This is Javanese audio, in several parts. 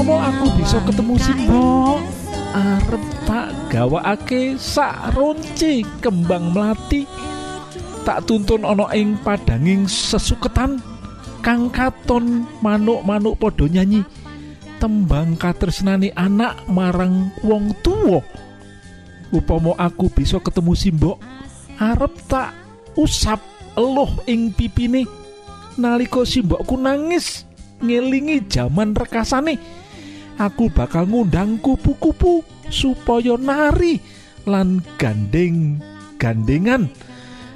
upama aku bisa ketemu simbok arep tak gawakake sak ronci kembang melati. Tak tuntun ana ing padanging sesuketan kang katon manuk-manuk padha nyanyi. Tembang katresnani anak marang wong tuwa. Upama aku bisa ketemu simbok arep tak usap eluh ing pipine. Nalika simbokku nangis ngelingi jaman rekasane aku bakal ngundang kupu-kupu supaya nari lan gandeng gandengan.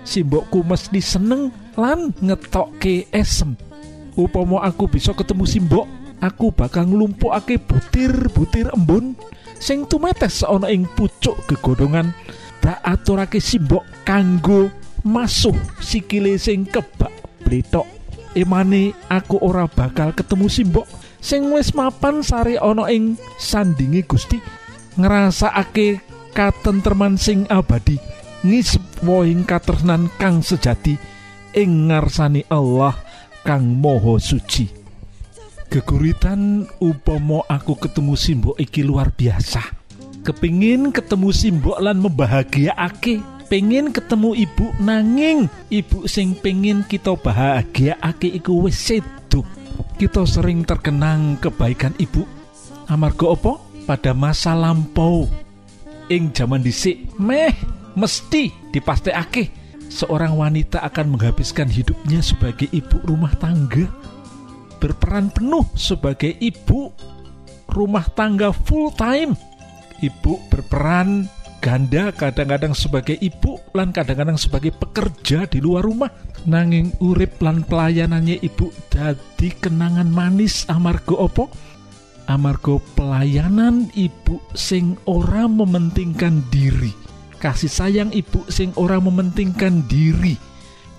Simbokku mesti seneng lan ngetokke esem. Upama aku bisa ketemu simbok aku bakal nglumpukake butir-butir embun sing tumetes ana ing pucuk gegodongan. Tak aturake simbok kanggo masuh sikile sing kebak bletok. Emane aku ora bakal ketemu simbok sing wis mapan sare ana ing sandingi Gusti ngrasakake katentreman sing abadi ngisep woing katresnan kang sejati ing ngarsani Allah kang moho suci. Geguritan upama aku ketemu simbok iki luar biasa. Kepingin ketemu simbok lan membahagiaake. Pengen ketemu ibu nanging ibu sing pengen kita bahagiaake iku wis kita sering terkenang kebaikan ibu. Amarga opo pada masa lampau. Ing zaman dhisik meh mesti dipastekake. Seorang wanita akan menghabiskan hidupnya sebagai ibu rumah tangga. Berperan penuh sebagai ibu rumah tangga full time. Ibu berperan ganda kadang-kadang sebagai ibu lan kadang-kadang sebagai pekerja di luar rumah. Nanging urip lan pelayanannya ibu dadi kenangan manis amarga opo amarga pelayanan ibu sing ora mementingkan diri. Kasih sayang ibu sing ora mementingkan diri.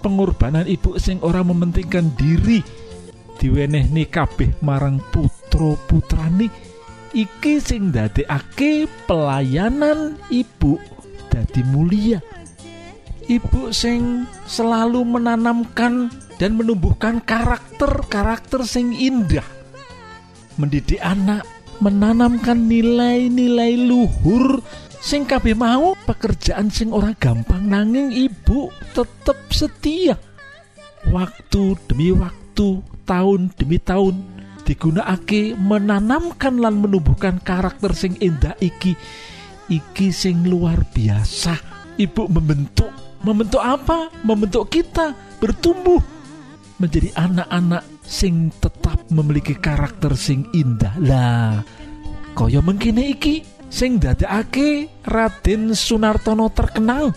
Pengorbanan ibu sing ora mementingkan diri. Diwenehni kabeh marang putra putrani iki sing dadekake pelayanan ibu dadi mulia. Ibu sing selalu menanamkan dan menumbuhkan karakter-karakter sing indah. Mendidik anak menanamkan nilai-nilai luhur. Sing kabeh mau pekerjaan sing ora gampang nanging ibu tetep setia. Waktu demi waktu tahun demi tahun digunakake menanamkan lan menumbuhkan karakter sing indah iki. Iki sing luar biasa. Ibu membentuk membentuk apa? Membentuk kita bertumbuh menjadi anak-anak sing tetap memiliki karakter sing indah. Lah kaya mengkini iki? Sing dadakake Raden Sunartono terkenal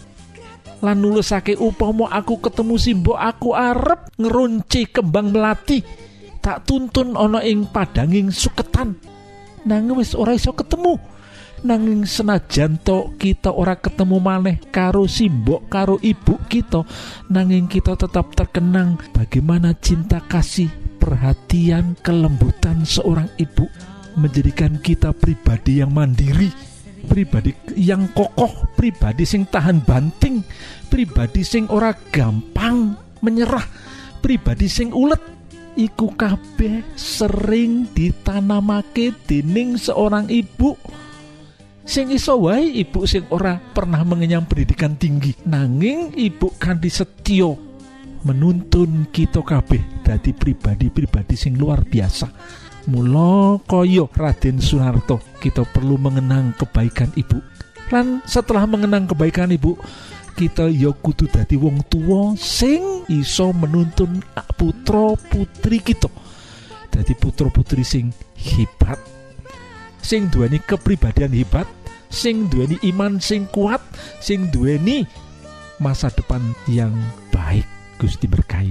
lan nulisake upama aku ketemu simbok aku arep ngerunci kembang melati tak tuntun ana ing padanging suketan. Nanging wis ora iso ketemu. Nanging senajan to kita ora ketemu maneh karo simbok karo ibu kita nanging kita tetap terkenang bagaimana cinta kasih perhatian kelembutan seorang ibu menjadikan kita pribadi yang mandiri pribadi yang kokoh pribadi sing tahan banting pribadi sing ora gampang menyerah pribadi sing ulet iku kabeh sering ditanamake dening seorang ibu. Sing iso wae ibu sing ora pernah mengenyam pendidikan tinggi. Nanging ibu kanthi setyo menuntun kita kabeh dadi pribadi-pribadi sing luar biasa. Mula koyo Raden Soeharto kita perlu mengenang kebaikan ibu. Lan setelah mengenang kebaikan ibu kita ya kudu dadi wong tua sing iso menuntun putra putri kita. Dadi putra putri sing hebat sing duweni kepribadian hebat sing duweni iman sing kuat sing duweni masa depan yang baik. Gusti berkahi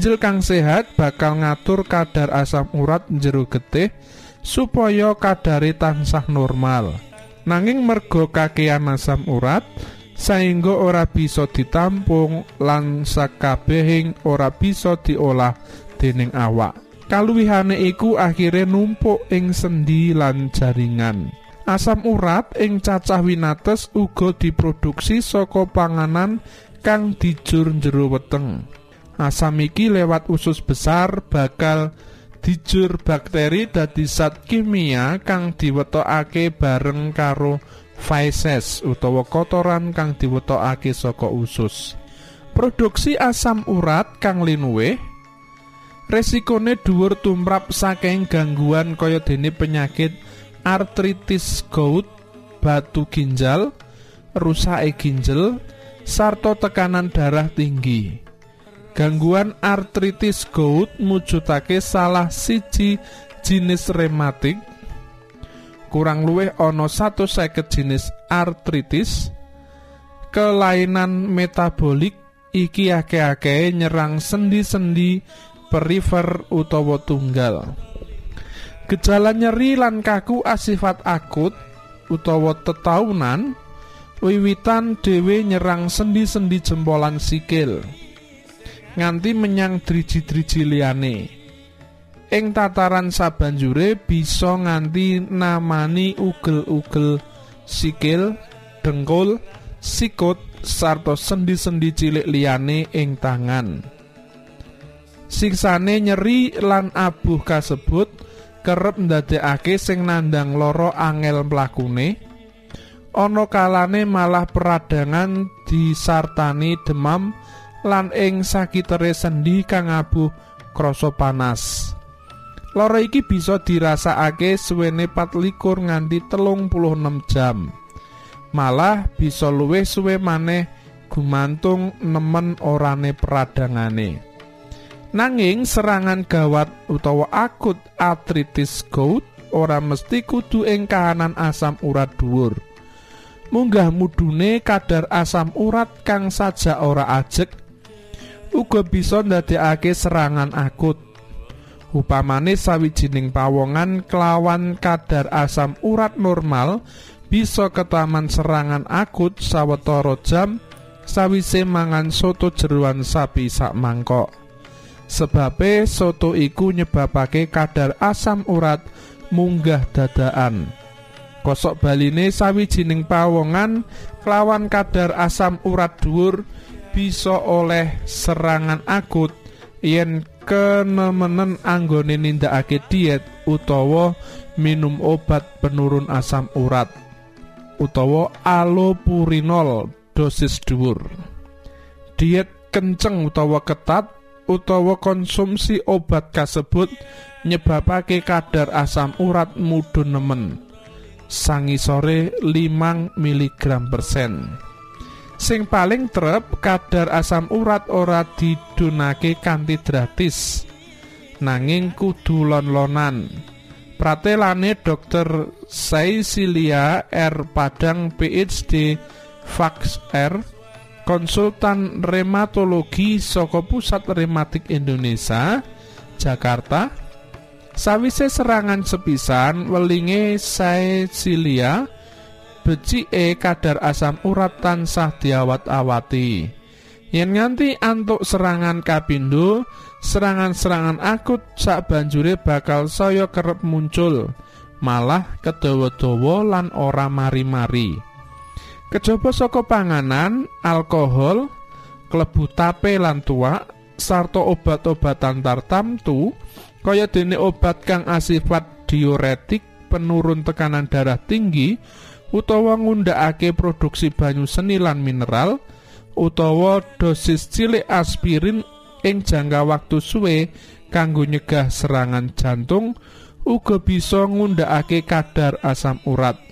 Ginjel kang sehat bakal ngatur kadar asam urat jero getih supaya kadare tansah normal. Nanging merga kakean asam urat saengga ora bisa ditampung lan sakabehing ora bisa diolah dening awak. Kaluwihane iku akhire numpuk ing sendi lan jaringan. Asam urat ing cacah winates uga diproduksi saka panganan kang dijur jero weteng. Asam iki lewat usus besar bakal dijur bakteri dadi zat kimia kang diwetokake bareng karo feces utawa kotoran kang diwetokake saka usus. Produksi asam urat kang linuwih resikone dhuwur tumrap saking gangguan kaya dene penyakit artritis gout, batu ginjal, rusake ginjal, sarta tekanan darah tinggi. Gangguan artritis gout mujudake salah siji jinis rematik. Kurang luwih ana 150 jenis artritis. Kelainan metabolik iki akeh-akeh nyerang sendi-sendi perifer utawa tunggal. Gejala nyeri lan kaku asifat akut utawa tetaunan wiwitan dhewe nyerang sendi-sendi jempolan sikil. Nganti menyang driji-driji liyane. Ing tataran sabanjure bisa nganti namani ugel-ugel sikil, dengkul, sikut sarta sendi-sendi cilik liyane ing tangan. Siksane nyeri lan abuh kasebut kerep ndadekake sing nandang loro angel mlakune. Ana kalane malah peradangan disartani demam lan ing sakitere sendi kang abuh krasa panas. Lara iki bisa dirasakake suwene 24 nganti telung puluh enam jam. Malah bisa luwih suwe maneh gumantung nemen orane peradangane. Nanging serangan gawat utawa akut artritis gout ora mesti kudu ing kahanan asam urat dhuwur. Munggah mudune kadar asam urat kang saja ora ajek uga bisa ndadekake serangan akut. Upamane sawijining pawongan kelawan kadar asam urat normal bisa ketaman serangan akut sawetara jam sawise mangan soto jeruan sapi sak mangkok. Sebabe soto iku nyebabake kadar asam urat munggah dadaan. Kosok baline sawijining pawongan kelawan kadar asam urat dhuwur bisa oleh serangan akut yen kenemenen anggone nindakake diet utawa minum obat penurun asam urat utawa allopurinol dosis dhuwur. Diet kenceng utawa ketat utawa konsumsi obat kasebut nyebabake kadar asam urat mudhun nemen. Sangisore 5 mg persen sing paling trep kadar asam urat ora didunake kanthi gratis. Nanging kudu lon-lonan. Pratelane dokter Saisilia R. Padang PhD Fax R konsultan rheumatologi saka Pusat Rematik Indonesia Jakarta. Sawise serangan sepisan welinge Saisilia becike kadar asam urat tansah diawat-awati. Yen nganti antuk serangan kapindo, serangan-serangan akut sak banjure bakal saya kerep muncul, malah kedawa-dawa lan ora mari-mari. Kejaba saka panganan, alkohol, klebu tape lan tuak, sarta obat-obatan tartamtu kaya dene obat kang asifat diuretik penurun tekanan darah tinggi utawa ngundakake produksi banyu seni lan mineral utawa dosis cilik aspirin ing jangka waktu suwe kanggo nyegah serangan jantung uga bisa ngundakake kadar asam urat.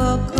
пока.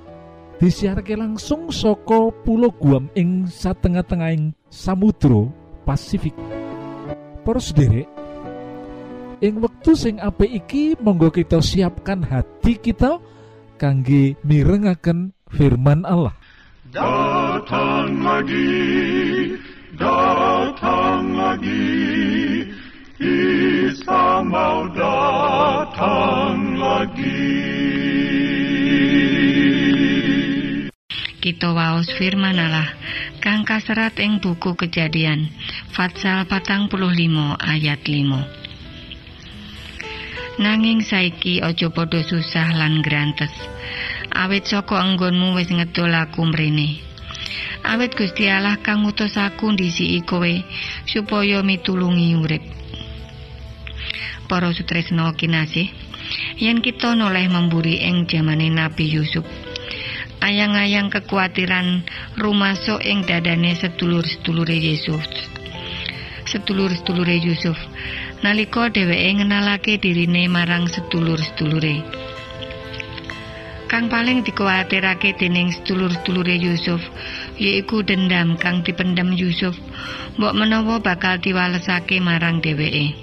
disiarke langsung soko pulau Guam ing satengah-tengahing Samudro Pasifik. Para sederek, ing wektu sing apa iki monggo kita siapkan hati kita kangge mirengaken firman Allah. Datang lagi, datang lagi, Isa mau datang lagi. Kita waos firman Allah. Kang kaserat ing buku Kejadian Fatsal patang puluh limo ayat 5 Nanging saiki aja padha susah lan grantes. Awit saka enggonmu wis ngedol aku mrene. Awit Gusti Allah kang ngutus aku ndisiki kowe supaya mitulungi urip. Para sutresna kinasih yen kita noleh memburi ing jamane Nabi Yusuf ayang-ayang kekuatiran rumasuk ing dadane sedulur-sedulure Yesus. Sedulur-sedulure Yusuf nalika dheweke ngenalake dirine marang sedulur-sedulure. Kang paling dikuatirake dening sedulur-sedulure Yusuf yaiku dendam kang dipendem Yusuf mbok menawa bakal diwalesake marang dheweke.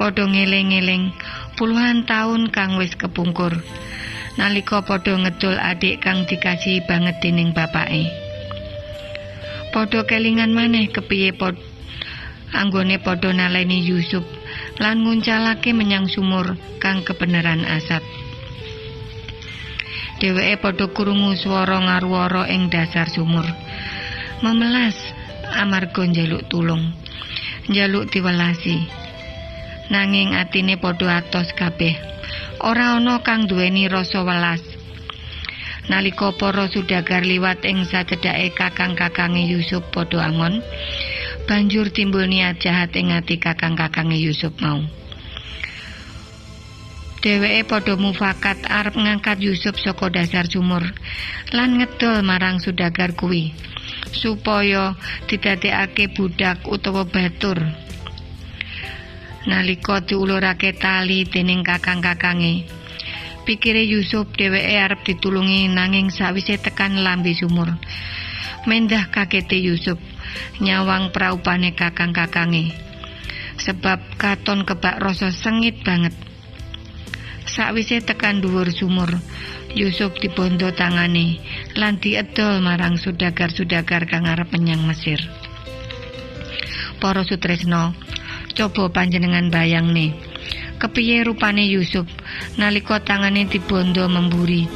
Padha ngeling-eling puluhan taun kang wis kepungkur. Nalika padha ngedol adik kang dikasihi banget dening bapake. Padha kelingan maneh kepiye pod anggone padha naleni Yusuf lan nguncalake menyang sumur kang kebenaran asat. Dheweke padha krungu swara ngarwara ing dasar sumur. Memelas amarga njaluk tulung. Njaluk diwelasi. Nanging atine padha atos kabeh. Ora ana kang duweni rasa welas. Nalika para sudagar liwat ing sacedhake kakang-kakange Yusuf padha angon, banjur timbul niat jahat ing ati kakang-kakange Yusuf mau. Dheweke padha mufakat arep ngangkat Yusuf saka dasar sumur lan ngedol marang sudagar kuwi supaya didadekake budak utawa batur nalika diulurake tali dening kakang-kakange. Pikire Yusuf dheweke arep ditulungi nanging sawise tekan lambe sumur. Mendah kagete Yusuf nyawang praupane kakang-kakange. Sebab katon kebak rasa sengit banget. Sawise tekan dhuwur sumur, Yusuf dibondo tangane lan diedol marang sudagar-sudagar kang arep menyang Mesir. Para sutresna, Coba panjenengan bayang nih, kepiye rupane Yusuf nalika tangane dibondo memburi,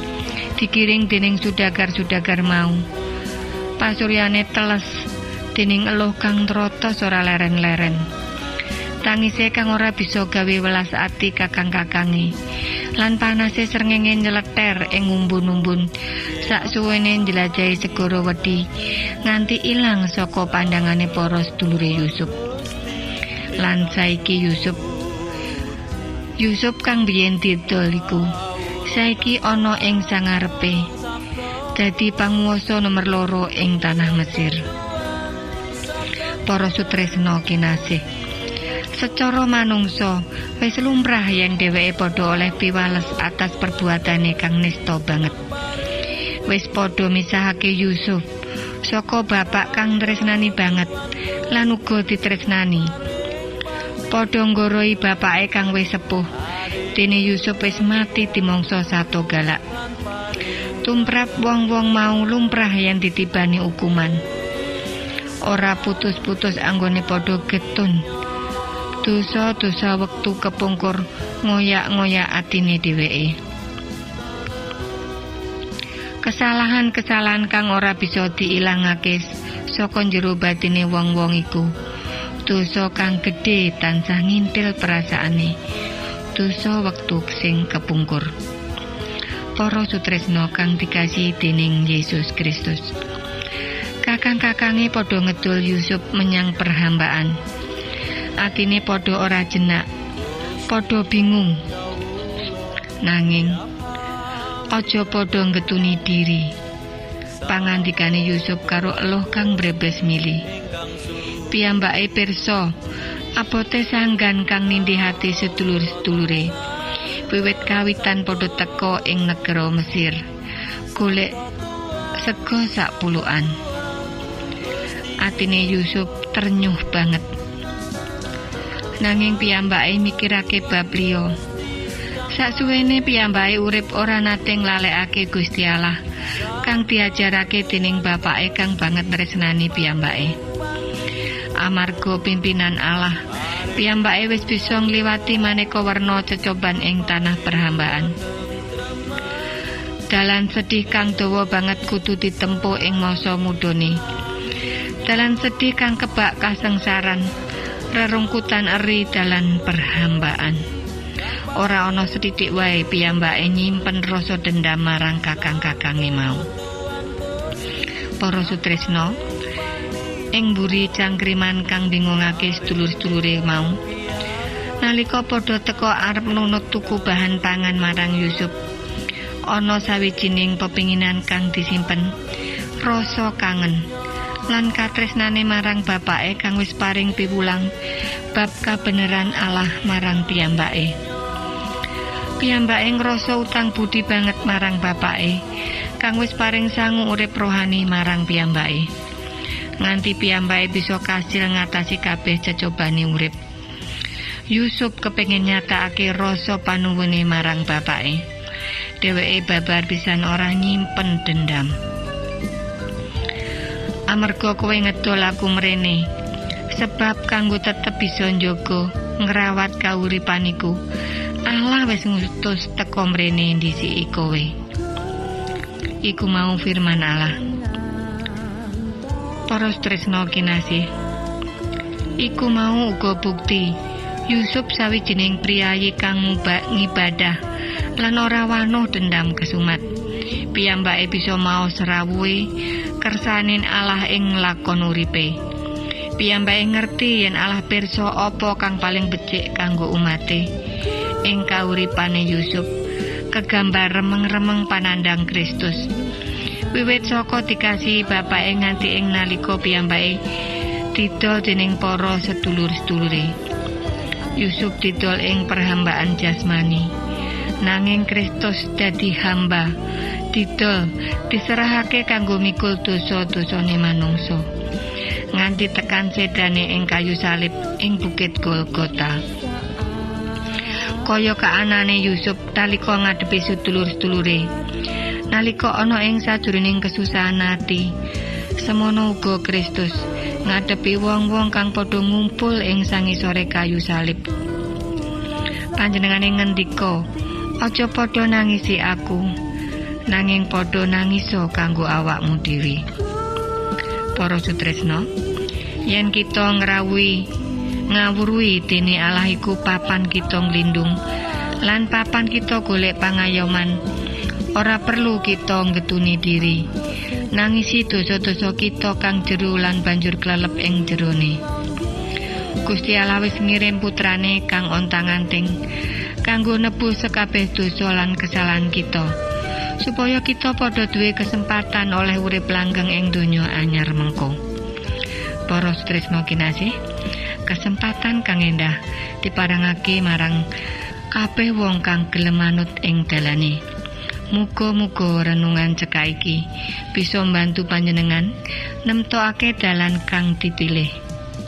dikiring dening sudagar-sudagar mau. Pasuryane teles dening eluh kang trotos ora leren-leren. Tangise kang ora bisa gawe welas ati kakang-kakange. Lan panase srengenge nyeleter ing umbun-umbun. Sak suwene njelajahi segara wedi nganti ilang saka pandangane para sedulure Yusuf. Lan saiki Yusuf. Yusuf kang biyen didol iku. Saiki ana ing sangarepe. Dadi panguwasa nomor loro ing tanah Mesir. Para sutresna kinasih. Secara manungsa wis lumrah yen dheweke padha oleh piwales atas perbuatane kang nista banget. Wis padha misahake Yusuf saka bapak kang tresnani banget lan uga ditresnani padha nggoroi bapake kang wis sepuh. Dene Yusuf wis mati dimangsa sato galak. Tumrap wong-wong mau lumrah yang ditibani hukuman. Ora putus-putus anggone padha getun. Dosa-dosa wektu kepungkur ngoyak-ngoyak atine dheweke. Kesalahan-kesalahan kang ora bisa diilangake saka jero batine wong-wong iku. Dosa kang gedhe tansah ngintil perasaane. Dosa wektu sing kepungkur. Para sutresna kang dikasih dening Yesus Kristus. Kakang-kakange padha ngedul Yusuf menyang perhambaan. Atine padha ora jenak. Padha bingung. Nanging aja padha ngetuni diri. Pangandikane Yusuf karo eluh kang brebes milih piyambake pirsa. Abote sanggan kang nindihati sedulur-sedulure. Wiwit kawitan padha teka ing negara Mesir. Golek sego sak puluhan atine Yusuf ternyuh banget. Nanging piyambake mikirake bab liya. Saksuwene piyambake urip ora nate nglalekake Gusti Allah kang diajarake dening bapake kang banget tresnani piyambake. Amarga pimpinan Allah, piyambake wis bisa ngliwati maneka werna cecoban ing tanah perhambaan. Dalan sedih kang dawa banget kudu ditempuh ing masa mudane. Dalan sedih kang kebak kasengsaran, rerungkutan eri dalan perhambaan. ora ana setitik wae piyambake nyimpen rasa dendam marang kakang-kakange mau. Para sutresna, ing mburi cangkriman kang bingungake sedulur-sedulure mau. Nalika padha teka arep nunut tuku bahan pangan marang Yusuf, ana sawijining pepinginan kang disimpen, rasa kangen. lan katresnane marang bapake kang wis paring piwulang bab kabeneran Allah marang piyambake. Piyambake ngrasa utang budi banget marang bapake kang wis paring sangu urip rohani marang piyambake. Nganti piyambake bisa kasil ngatasi kabeh cecobane urip. Yusuf kepengin nyatakake rasa panuwune marang bapake. Dheweke babar pisan ora nyimpen dendam. Amarga kowe ngedol aku mrene, sebab kanggo tetep bisa njogo ngrawat kauripaniku. Allah wis ngutus teko mrene ndisiki kowe. Iku mau firman Allah. Para tresno kinasih. Iku mau uga bukti Yusuf sawijining priyayi kang ngibadah lan ora wanuh dendam kesumat. Piyambake bisa mau serawuhe kersanin Allah ing lakon uripe. Piyambake ngerti yen Allah pirsa apa kang paling becik kanggo umate. ing kauripane Yusuf kegambar remeng-remeng panandang Kristus wiwit saka dikasih bapake nganti ing nalika piyambake didol dening para sedulur-sedulure Yusuf didol ing perhambaan jasmani nanging Kristus dadi hamba didol diserahake kanggo mikul dosa-dosane manungsa nganti tekan sedane ing kayu salib ing bukit Golgota. kaya kaanane Yusuf talika ngadepi sedulur-sedulure. Nalika ana ing sajroning kesusahan ati, semono uga Kristus ngadepi wong-wong kang padha ngumpul ing sangisore kayu salib. Panjenengane ngendika, "Aja padha nangisi aku, nanging padha nangiso kanggo awakmu dhewe." Para sutresna, yen kita ngrawuhi ngawruhi dene Allah iku papan kita nglindung lan papan kita golek pangayoman ora perlu kita ngetuni diri. Nangisi dosa-dosa kita kang jero lan banjur klelep ing jerone. Gusti Allah wis ngirim putrane kang ontang-anting kanggo nebus sekabeh dosa lan kesalahan kita supaya kita padha duwe kesempatan oleh urip langgeng ing donya anyar mengko. Para tresno kinasih kesempatan kang endah diparangake marang kabeh wong kang gelem manut ing dalane. Muga-muga renungan cekak iki bisa mbantu panjenengan nemtokake dalan kang dipilih.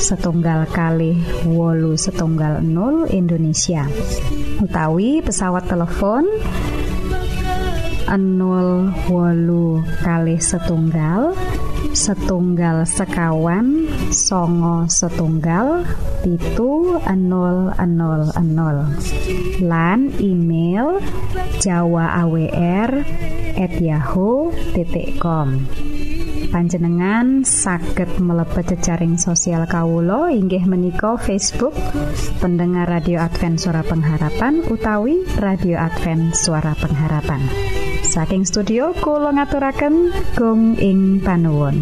setunggal kali wolu setunggal 0 Indonesia. Utawi pesawat telepon 0 wolu kali setunggal setunggal sekawan songo setunggal pitu 0000 lan email jawa awr at yahoo.com panjenengan saged mlebet jejaring sosial Kawulo inggih menika Facebook pendengar radio Advent suara pengharapan utawi radio Advent suara pengharapan. Saking studio Kulo ngaturaken gong ing panuwun